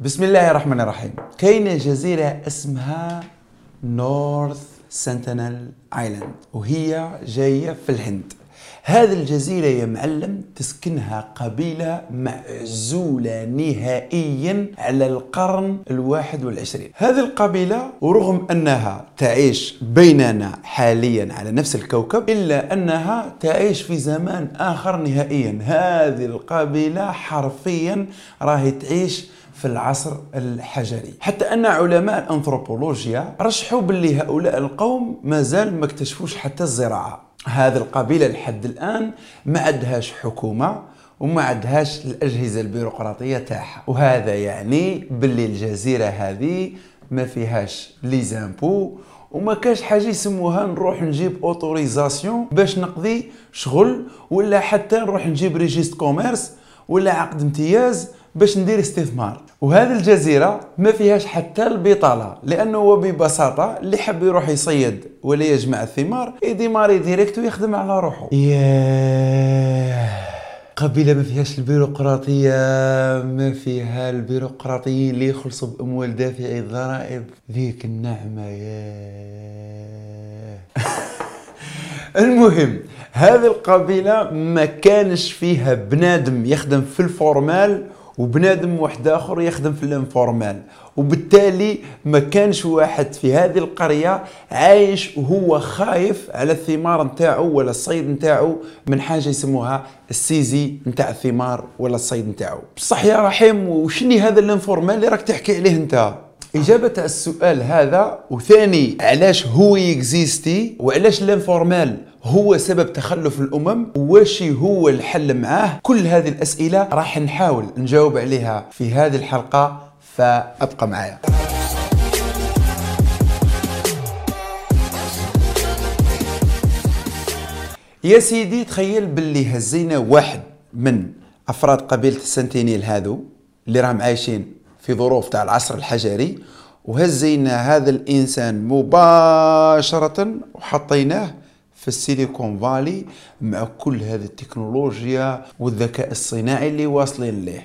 بسم الله الرحمن الرحيم. كاينة جزيرة اسمها نورث سنتينل ايلاند وهي جاية في الهند. هذه الجزيرة يا معلم تسكنها قبيلة معزولة نهائيا على القرن الواحد والعشرين. هذه القبيلة ورغم أنها تعيش بيننا حاليا على نفس الكوكب إلا أنها تعيش في زمان آخر نهائيا. هذه القبيلة حرفيا راهي تعيش في العصر الحجري. حتى أن علماء الانثروبولوجيا رشحوا باللي هؤلاء القوم مازال ما اكتشفوش حتى الزراعة. هذه القبيلة لحد الآن ما عندهاش حكومة وما عندهاش الأجهزة البيروقراطية تاعها. وهذا يعني باللي الجزيرة هذه ما فيهاش les impôts وما كاش حاجة يسموها نروح نجيب autorisation باش نقضي شغل ولا حتى نروح نجيب registre commerce ولا عقد امتياز باش ندير استثمار. وهذه الجزيرة ما فيهاش حتى البطالة لأنه هو ببساطة اللي حب يروح يصيد ولا يجمع الثمار يديماري ديريكت ويخدم على روحه. ياه! قبيلة ما فيهاش البيروقراطية ما فيها البيروقراطيين اللي يخلصوا بأموال دافعي الضرائب ذيك النعمة ياه! المهم هذه القبيلة ما كانش فيها بنادم يخدم في ال formel وبنادم واحد آخر يخدم في ال informel. وبالتالي ما كانش واحد في هذه القرية عايش وهو خايف على الثمار نتاعو ولا الصيد نتاعو من حاجة يسموها ال saisie نتاع الثمار ولا الصيد نتاعو. بصح يا رحيم وشني هذا ال informel اللي راك تحكي عليه أنت؟ إجابة السؤال هذا وثاني علاش هو ي existe؟ وعلاش ال informel هو سبب تخلف الأمم؟ واش هو الحل معاه؟ كل هذه الأسئلة راح نحاول نجاوب عليها في هذه الحلقة فأبقى معايا. يا سيدي تخيل باللي هزينا واحد من أفراد قبيلة السنتينيل هذو اللي راهم عايشين في ظروف تاع العصر الحجري وهزينا هذا الإنسان مباشرة وحطيناه في السيليكون فالي مع كل هذه التكنولوجيا والذكاء الصناعي اللي واصلين له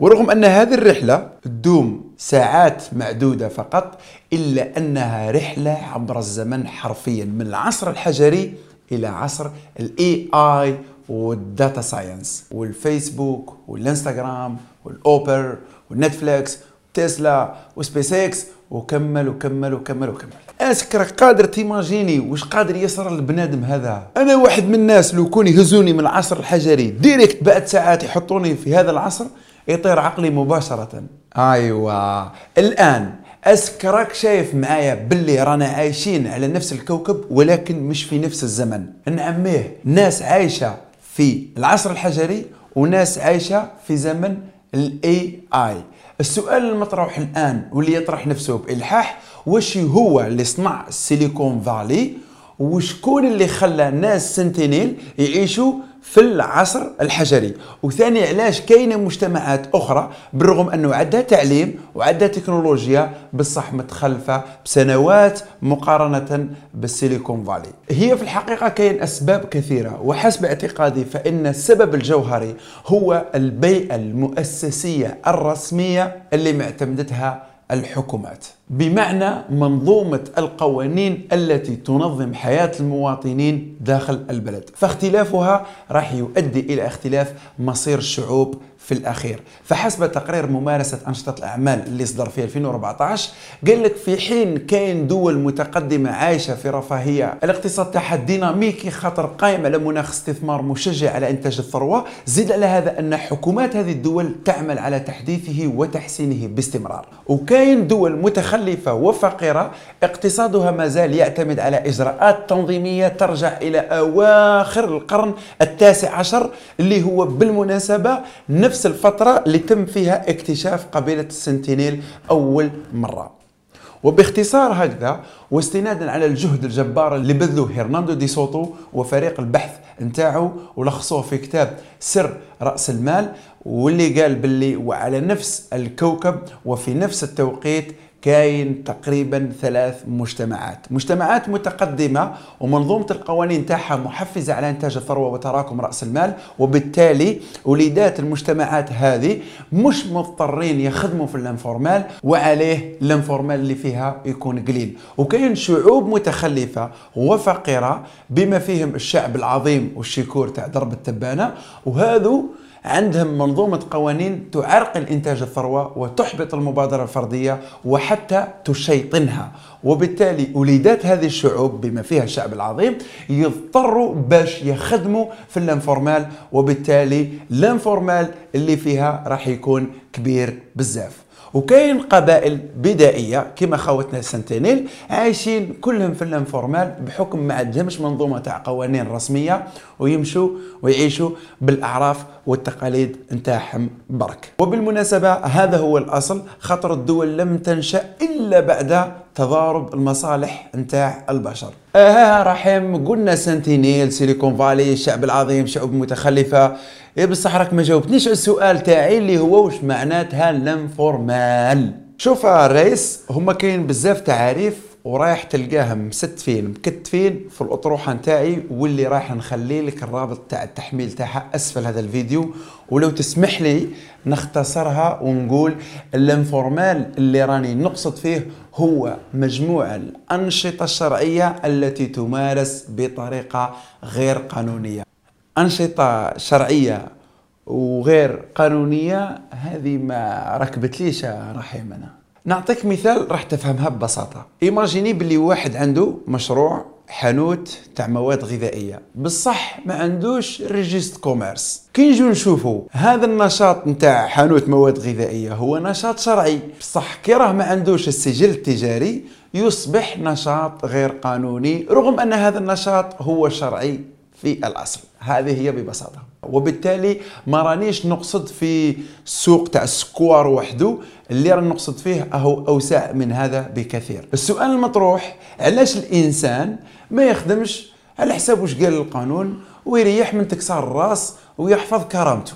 ورغم أن هذه الرحلة تدوم ساعات معدودة فقط إلا أنها رحلة عبر الزمن حرفيا من العصر الحجري إلى عصر ال AI وال data science والفيسبوك والإنستغرام والأوبر والنتفليكس تسلا وسبيس إكس وكمل وكمل وكمل. وكمل est-ce que قادر ت imaginer واش قادر يصرى البنادم هذا؟ أنا واحد من الناس لو كون يهزوني من العصر الحجري direct بعد ساعات يحطوني في هذا العصر يطير عقلي مباشرة. ايوا الآن est-ce que راك شايف معايا باللي رانا عايشين على نفس الكوكب ولكن مش في نفس الزمن. نعميه. ناس عايشة في العصر الحجري وناس عايشة في زمن ال AI السؤال المطروح الآن واللي يطرح نفسه بإلحاح واش هو اللي صنع السيليكون فالي وشكون اللي خلى ناس سنتينيل يعيشوا في العصر الحجري. وثاني علاش كاينة مجتمعات أخرى بالرغم أنه عندها تعليم وعندها تكنولوجيا بصح متخلفة بسنوات مقارنة بالسيليكون فالي. هي في الحقيقة كاين أسباب كثيرة وحسب اعتقادي فإن السبب الجوهري هو البيئة المؤسسية الرسمية اللي معتمدتها الحكومات. بمعنى منظومة القوانين التي تنظم حياة المواطنين داخل البلد. فاختلافها راح يؤدي إلى اختلاف مصير الشعوب في الأخير. فحسب تقرير ممارسة أنشطة الأعمال اللي صدر في 2014 قال لك في حين كاين دول متقدمة عايشة في رفاهية الاقتصاد تاعها ديناميكي خاطر قائم على مناخ استثمار مشجع على إنتاج الثروة زيد على هذا أن حكومات هذه الدول تعمل على تحديثه وتحسينه باستمرار. وكاين دول متخلفة وفقيرة اقتصادها ما زال يعتمد على إجراءات تنظيمية ترجع إلى أواخر القرن التاسع عشر اللي هو بالمناسبة نفس الفترة اللي تم فيها اكتشاف قبيلة السنتينيل أول مرة. وباختصار هكذا واستنادا على الجهد الجبار اللي بذله هرناندو دي سوتو وفريق البحث نتاعو ولخصوه في كتاب سر رأس المال واللي قال باللي وعلى نفس الكوكب وفي نفس التوقيت كاين تقريبا ثلاث مجتمعات. مجتمعات متقدمة ومنظومة القوانين تاعها محفزة على إنتاج الثروة وتراكم رأس المال وبالتالي وليدات المجتمعات هذه مش مضطرين يخدموا في ال informel وعليه ال informel اللي فيها يكون قليل. وكاين شعوب متخلفة وفقيرة بما فيهم الشعب العظيم والشيكور تاع درب التبانة وهذو عندهم منظومة قوانين تعرقل إنتاج الثروة وتحبط المبادرة الفردية وحتى تشيطنها. وبالتالي وليدات هذه الشعوب بما فيها الشعب العظيم يضطروا باش يخدموا في ال informel وبالتالي ال informel اللي فيها راح يكون كبير بزاف. وكاين قبائل بدائية كما خوتنا السنتينيل عايشين كلهم في ال informel بحكم ما عندهمش منظومة تاع قوانين رسمية ويمشوا ويعيشوا بالأعراف والتقاليد نتاعهم برك. وبالمناسبة هذا هو الأصل خاطر الدول لم تنشأ إلا بعد تضارب المصالح نتاع البشر. آه رحيم قلنا سنتينيل سيليكون فالي الشعب العظيم شعوب متخلفة إيه بصح راك ما جاوبتنيش على السؤال تاعي اللي هو واش معناتها l'informel شوف الرئيس هما كاين بزاف تعاريف ورايح تلقاهم مستفين مكتفين في الأطروحة نتاعي واللي رايح نخلي لك الرابط تاع التحميل تاعها أسفل هذا الفيديو. ولو تسمح لي نختصرها ونقول ال informel اللي راني نقصد فيه هو مجموع الأنشطة الشرعية التي تمارس بطريقة غير قانونية. أنشطة شرعية وغير قانونية هذه ما ركبتليش رحيم أنا. نعطيك مثال راح تفهمها ببساطة. imaginez باللي واحد عنده مشروع حانوت تاع مواد غذائية. بصح ما عندوش registre commerce كي نجو نشوفوا هذا النشاط نتاع حانوت مواد غذائية هو نشاط شرعي. بصح كي راه ما عندوش السجل التجاري يصبح نشاط غير قانوني رغم أن هذا النشاط هو شرعي. في الأصل. هذه هي ببساطة. وبالتالي ما رانيش نقصد في السوق تاع السكوار وحده اللي راني نقصد فيه أهو اوسع من هذا بكثير. السؤال المطروح علاش الإنسان ما يخدمش على حساب واش قال القانون ويريح من تكسار الراس ويحفظ كرامته؟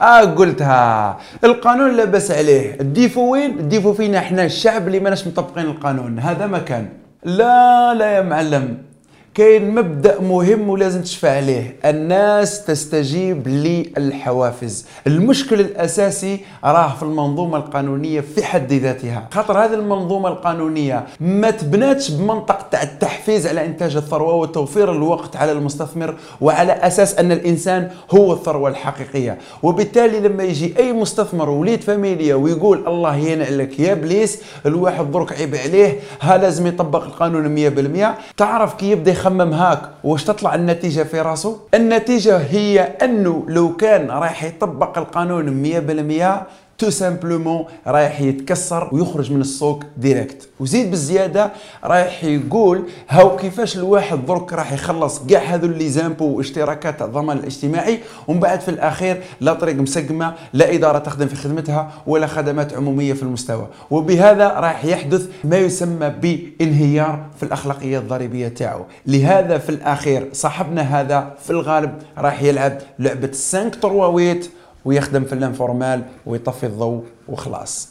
آه قلتها. القانون لاباس عليه. ال défaut وين؟ ال défaut فينا إحنا الشعب اللي ماناش مطبقين القانون. هذا ما كان. لا لا يا معلم. كاين مبدأ مهم ولازم تشفى عليه. الناس تستجيب للحوافز. المشكل الأساسي راه في المنظومة القانونية في حد ذاتها. خاطر هذه المنظومة القانونية ما تبناتش بمنطق تاع التحفيز على إنتاج الثروة وتوفير الوقت على المستثمر وعلى أساس أن الإنسان هو الثروة الحقيقية. وبالتالي لما يجي أي مستثمر وليد فاميليا ويقول الله ينعلك يا بليس الواحد درك عيب عليه ها لازم يطبق القانون 100% تعرف كي يبدأ يخمم هاك. واش تطلع النتيجة في راسه؟ النتيجة هي أنه لو كان رايح يطبق القانون 100% tout simplement رايح يتكسر ويخرج من السوق direct وزيد بالزيادة رايح يقول هاو كيفاش الواحد درك راح يخلص كاع هذو les impôts واشتراكات الضمان الاجتماعي ومن بعد في الأخير لا طريق مسقمة لا إدارة تخدم في خدمتها ولا خدمات عمومية في المستوى. وبهذا راح يحدث ما يسمى بانهيار في الأخلاقية الضريبية تاعو. لهذا في الأخير صاحبنا هذا في الغالب راح يلعب لعبة 5 trois huit ويخدم في الانفورمال ويطفي الضوء وخلاص.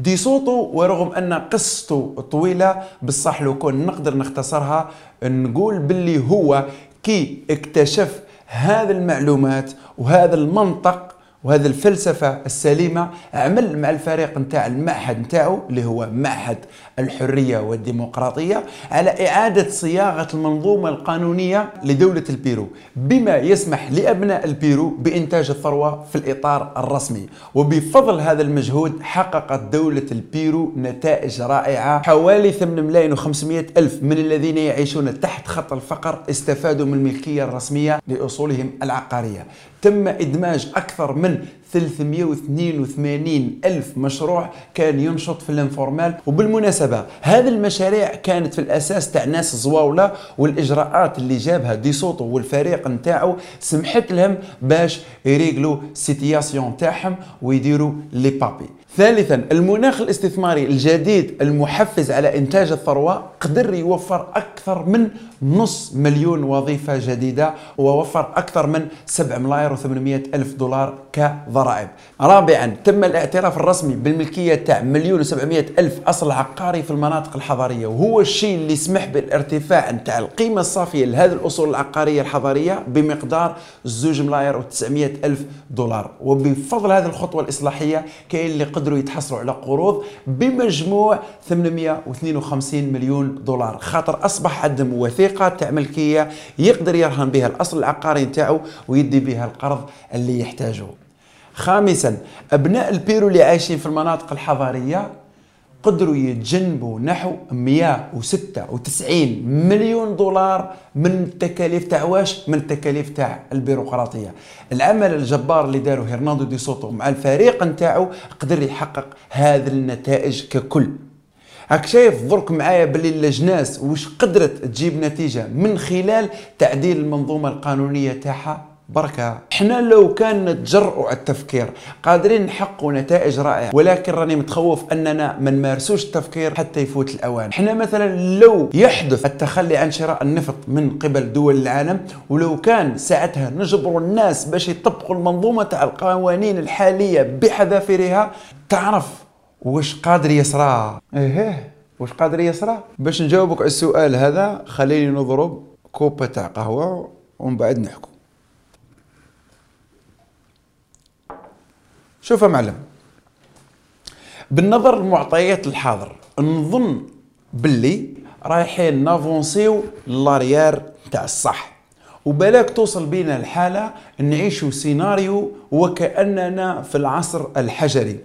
دي صوته ورغم أن قصته طويلة بصح لو كون نقدر نختصرها نقول باللي هو كي اكتشف هذه المعلومات وهذا المنطق وهذه الفلسفة السليمة عمل مع الفريق نتاع المعهد نتاعو اللي هو معهد الحرية والديمقراطية على إعادة صياغة المنظومة القانونية لدولة البيرو بما يسمح لأبناء البيرو بإنتاج الثروة في الإطار الرسمي. وبفضل هذا المجهود حققت دولة البيرو نتائج رائعة. حوالي 8 ملايين و500 ألف من الذين يعيشون تحت خط الفقر استفادوا من الملكية الرسمية لأصولهم العقارية. تم إدماج أكثر من 382 ألف مشروع كان ينشط في ال informel. وبالمناسبة هذه المشاريع كانت في الأساس تاع ناس زواولة والإجراءات اللي جابها ديسوتو والفريق نتاعو سمحت لهم باش يريقلوا situation تاعهم ويديروا les papiers. ثالثا المناخ الاستثماري الجديد المحفز على إنتاج الثروة قدر يوفر أكثر من نص مليون وظيفة جديدة ووفر أكثر من 7 ملاير و800 ألف دولار كضرائب. رابعا تم الاعتراف الرسمي بالملكية تاع مليون و700 ألف أصل عقاري في المناطق الحضرية وهو الشيء اللي يسمح بالارتفاع نتاع القيمة الصافية لهذه الأصول العقارية الحضرية بمقدار 2 ملاير و900 ألف دولار. وبفضل هذه الخطوة الإصلاحية كاين اللي قدر قدروا يتحصلوا على قروض بمجموع 852 مليون دولار. خاطر أصبح عندهم وثيقه تاع ملكيه يقدر يرهن بها الأصل العقاري نتاعو ويدي بها القرض اللي يحتاجه خامسا أبناء البيرو اللي عايشين في المناطق الحضارية قدروا يتجنبوا نحو 196 مليون دولار من التكاليف تاع واش؟ من التكاليف تاع البيروقراطية. العمل الجبار اللي داروا هرناندو دي سوتو مع الفريق نتاعو قدر يحقق هذه النتائج ككل. هاك شايف ضرك معايا باللي اللجناس وش قدرت تجيب نتيجة من خلال تعديل المنظومة القانونية تاعها؟ بركة. إحنا لو كان نتجرؤوا على التفكير قادرين نحققوا نتائج رائعة ولكن راني متخوف أننا ما نمارسوش التفكير حتى يفوت الأوان. إحنا مثلا لو يحدث التخلي عن شراء النفط من قبل دول العالم ولو كان ساعتها نجبروا الناس باش يطبقوا المنظومة تاع القوانين الحالية بحذافيرها تعرف وش قادر يصرى؟ إيه وش قادر يصرى؟ باش نجاوبك على السؤال هذا خليني نضرب كوبا تاع قهوة ومن بعد نحكو. شوف يا معلم. بالنظر لمعطيات الحاضر نظن باللي رايحين نافونسيو l'arrière تاع الصح. وبلاك توصل بينا الحالة نعيشوا سيناريو وكأننا في العصر الحجري.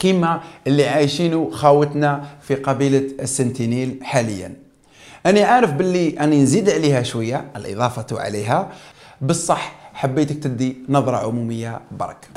كما اللي عايشينه خاوتنا في قبيلة السنتينيل حاليا. أنا عارف باللي أنا نزيد عليها شوية الإضافة عليها. بالصح حبيتك تدي نظرة عمومية برك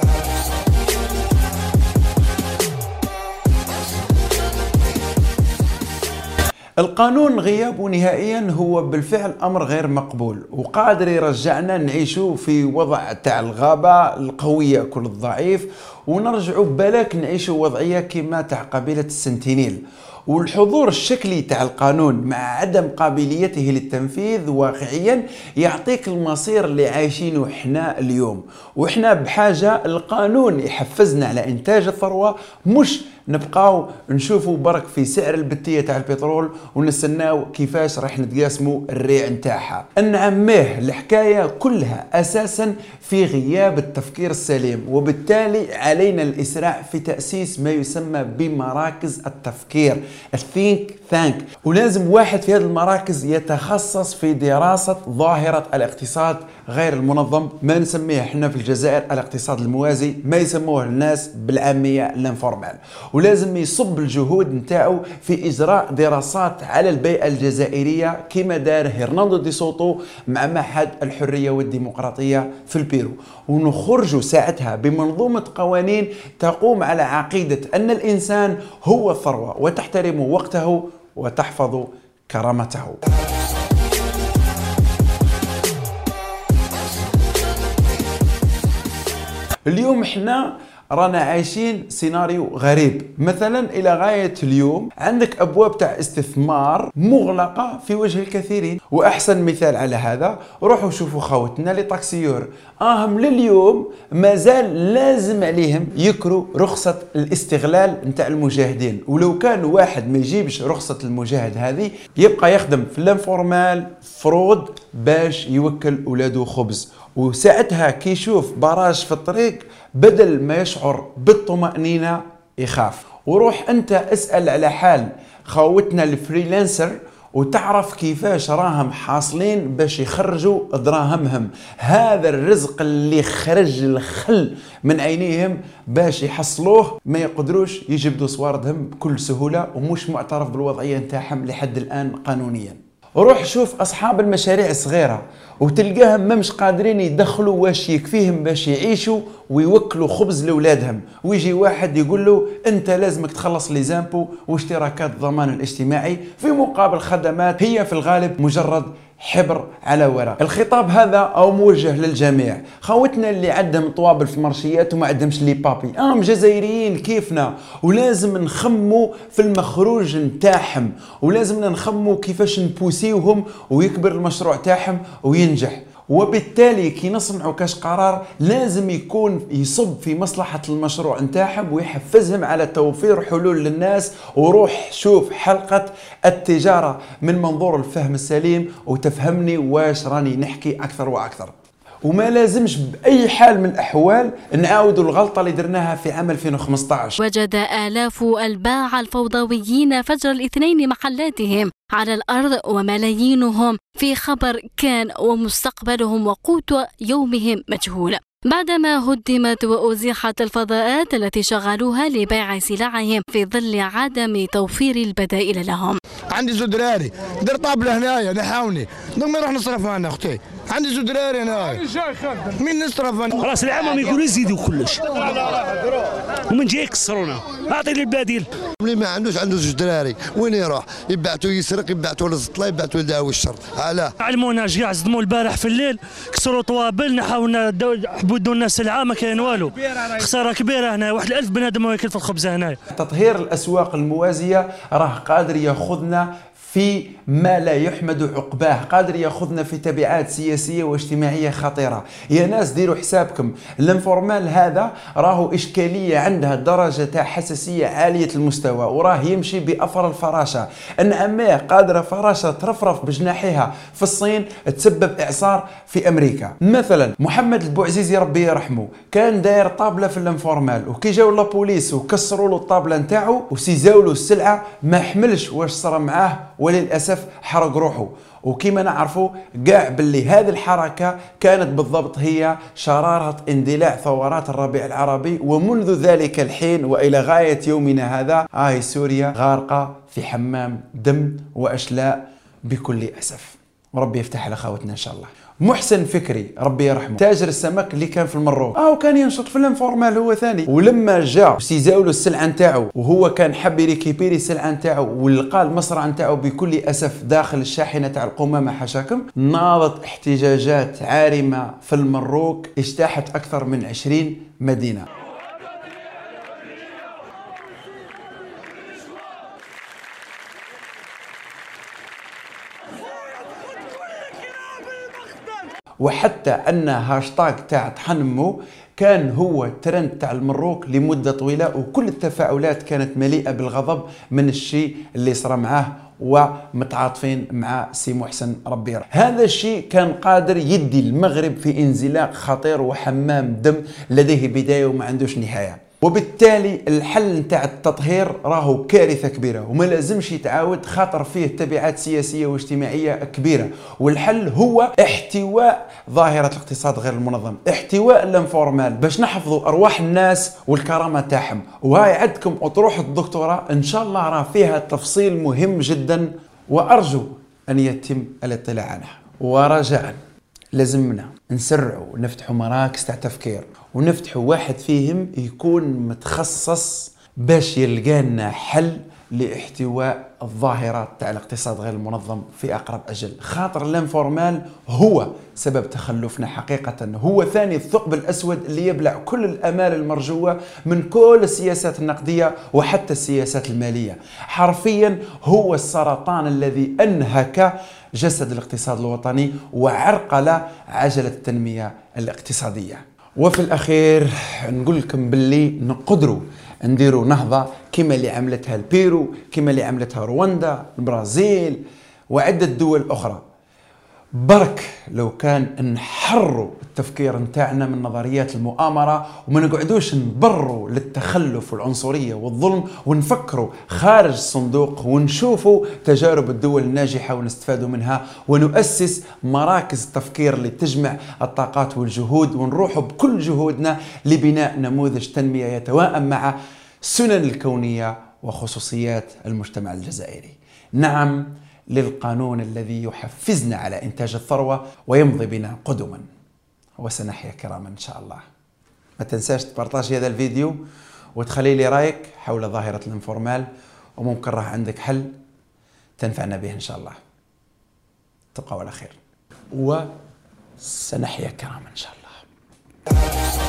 القانون غيابه نهائيا هو بالفعل أمر غير مقبول وقادر يرجعنا نعيشوا في وضع تاع الغابة القوية كل الضعيف ونرجعوا بلاك نعيشوا وضعية كما تاع قبيلة السنتينيل. والحضور الشكلي تاع القانون مع عدم قابليته للتنفيذ واقعيا يعطيك المصير اللي عايشينه إحنا اليوم. وإحنا بحاجة القانون يحفزنا على إنتاج الثروة مش نبقاو نشوفوا برك في سعر البتية تاع البترول ونستناو كيفاش راح نتقاسموا الريع نتاعها. نعميه الحكاية كلها أساسا في غياب التفكير السليم وبالتالي علينا الإسراع في تأسيس ما يسمى بمراكز التفكير. ال think tank ولازم واحد في هذه المراكز يتخصص في دراسة ظاهرة الاقتصاد غير المنظم. ما نسميه إحنا في الجزائر الاقتصاد الموازي ما يسموه الناس بالعامية ال informel. ولازم يصب الجهود نتاعو في إجراء دراسات على البيئة الجزائرية كما دار هرناندو دي سوتو مع معهد الحرية والديمقراطية في البيرو. ونخرجوا ساعتها بمنظومة قوانين تقوم على عقيدة أن الإنسان هو الثروة وتحترم وقته وتحفظ كرامته. اليوم إحنا رانا عايشين سيناريو غريب. مثلا إلى غاية اليوم عندك أبواب تاع استثمار مغلقة في وجه الكثيرين. وأحسن مثال على هذا روحوا شوفوا خوتنا les taxieurs. آهم لليوم مازال لازم عليهم يكروا رخصة الاستغلال نتاع المجاهدين. ولو كان واحد ما يجيبش رخصة المجاهد هذه يبقى يخدم في ال informel fraude باش يوكل أولاده خبز. وساعتها كي يشوف barrage في الطريق بدل ما يشعر بالطمأنينة يخاف. وروح أنت اسأل على حال خاوتنا الفريلانسر وتعرف كيفاش راهم حاصلين باش يخرجوا دراهمهم. هذا الرزق اللي خرج الخل من عينيهم باش يحصلوه ما يقدروش يجبدوا صواردهم بكل سهولة ومش معترف بالوضعية نتاعهم لحد الآن قانونيا. روح شوف أصحاب المشاريع الصغيره وتلقاهم ما مش قادرين يدخلوا واش يكفيهم باش يعيشوا ويوكلوا خبز لأولادهم. ويجي واحد يقول له أنت لازمك تخلص لي زامبو واشتراكات الضمان الاجتماعي في مقابل خدمات هي في الغالب مجرد حبر على ورق. الخطاب هذا أو موجه للجميع. خوتنا اللي عندهم طوابل في المرشيات وما عندهمش لي بابي. أم جزائريين كيفنا؟ ولازم نخمو في المخروج نتاعهم. ولازم نخمو كيفاش نبوسيوهم ويكبر المشروع تاعهم وينجح. وبالتالي كي نصنعوا كاش قرار لازم يكون يصب في مصلحة المشروع نتاعهم ويحفزهم على توفير حلول للناس وروح شوف حلقة التجارة من منظور الفهم السليم وتفهمني واش راني نحكي أكثر وأكثر. وما لازمش بأي حال من الأحوال نعاودوا الغلطة اللي درناها في عام 2015 وجد آلاف الباعه الفوضويين فجر الاثنين محلاتهم على الأرض وملايينهم في خبر كان ومستقبلهم وقوت يومهم مجهول. بعدما هدمت وأزيحت الفضاءات التي شغلوها لبيع سلعهم في ظل عدم توفير البدائل لهم. عندي زود دراري دير طابلة هنايا نحاوني. دونك ما نروح نصرفها أنا أختي. عندي زود دراري هنايا. مين نصرف أنا راس العام يقولوا يزيدوا كلش. ومن جاي يكسرونا. اعطي لي البديل. اللي ما عندوش عنده زوج دراري. وين يروح؟ يبعتوا يسرق يبعتوا للزطلة يبعتوا لداوي الشر. علاه علمونا جي عزموا البارح في الليل. كسروا طوابل نحاولنا حبودوا الناس سلعة ما كاين والو. خسارة كبيرة هنا واحد الألف بنادم ياكل في الخبز هنا تطهير الأسواق الموازية راه قادر ياخذنا في ما لا يحمد عقباه. قادر يأخذنا في تبعات سياسية واجتماعية خطيرة. يا ناس ديروا حسابكم. الانفورمال هذا راهو إشكالية عندها درجة تاع حساسية عالية المستوى وراه يمشي باثر الفراشة. إن اماه قادرة فراشة ترفرف بجناحها في الصين تسبب إعصار في أمريكا. مثلا محمد البوعزيزي ربي يرحمه كان داير طابلة في ال informel وكي جاو la police وكسروا له الطابلة نتاعو وسيزاولوا السلعة ما حملش واش صرا معاه وللأسف حرق روحه. وكما نعرفوا قاع باللي هذه الحركة كانت بالضبط هي شرارة اندلاع ثورات الربيع العربي ومنذ ذلك الحين وإلى غاية يومنا هذا آه سوريا غارقة في حمام دم وأشلاء بكل أسف. وربي يفتح على خاوتنا إن شاء الله. محسن فكري ربي يرحمه. تاجر السمك اللي كان في المروك. آه وكان ينشط في ال informel هو ثاني. ولما جاء سيزاولو السلعة نتاعو وهو كان حب ي récupérer السلعة نتاعو ولقى المصرع نتاعو بكل أسف داخل الشاحنة تاع القمامة حشاكم ناضت احتجاجات عارمة في المروك اجتاحت أكثر من 20 مدينة. وحتى أن هاشتاج تاع طحن مو كان هو ترند تاع المروك لمدة طويلة وكل التفاعلات كانت مليئة بالغضب من الشيء اللي صار معاه ومتعاطفين مع سي محسن ربي يرحمه. هذا الشيء كان قادر يدي المغرب في انزلاق خطير وحمام دم لديه بداية وما عندوش نهاية. وبالتالي الحل نتاع التطهير راهو كارثة كبيرة وما لازمش يتعاود خاطر فيه تبعات سياسية واجتماعية كبيرة والحل هو احتواء ظاهرة الاقتصاد غير المنظم احتواء الانفورمال باش نحفظوا أرواح الناس والكرامة تاعهم وهاي عندكم أطروحة الدكتوراه إن شاء الله راه فيها تفصيل مهم جدا وأرجو أن يتم الاطلاع عنها. ورجاء لازمنا نسرعوا نفتحوا مراكز تاع تفكير ونفتحوا واحد فيهم يكون متخصص باش يلقى لنا حل لاحتواء الظاهرة تاع الاقتصاد غير المنظم في أقرب أجل. خاطر الانفورمال هو سبب تخلفنا حقيقة. هو ثاني الثقب الأسود اللي يبلع كل الأمال المرجوة من كل السياسات النقدية وحتى السياسات المالية. حرفيا هو السرطان الذي أنهك جسد الاقتصاد الوطني وعرقل عجلة التنمية الاقتصادية. وفي الأخير نقول لكم باللي نقدروا نديروا نهضة كما اللي عملتها البيرو كما اللي عملتها رواندا البرازيل وعدة دول أخرى. برك لو كان نحروا التفكير نتاعنا من نظريات المؤامرة وما نقعدوش نبروا للتخلف والعنصرية والظلم ونفكروا خارج الصندوق ونشوفوا تجارب الدول الناجحة ونستفادوا منها ونؤسس مراكز تفكير اللي تجمع الطاقات والجهود ونروحوا بكل جهودنا لبناء نموذج تنمية يتوائم مع السنن الكونية وخصوصيات المجتمع الجزائري. نعم للقانون الذي يحفزنا على إنتاج الثروة ويمضي بنا قدما. وسنحيا كراما إن شاء الله. ما تنساش تبارطاج هذا الفيديو وتخلي لي رايك حول ظاهرة الانفورمال وممكن راح عندك حل تنفعنا به إن شاء الله. تبقوا على خير. وسنحيا كراما إن شاء الله.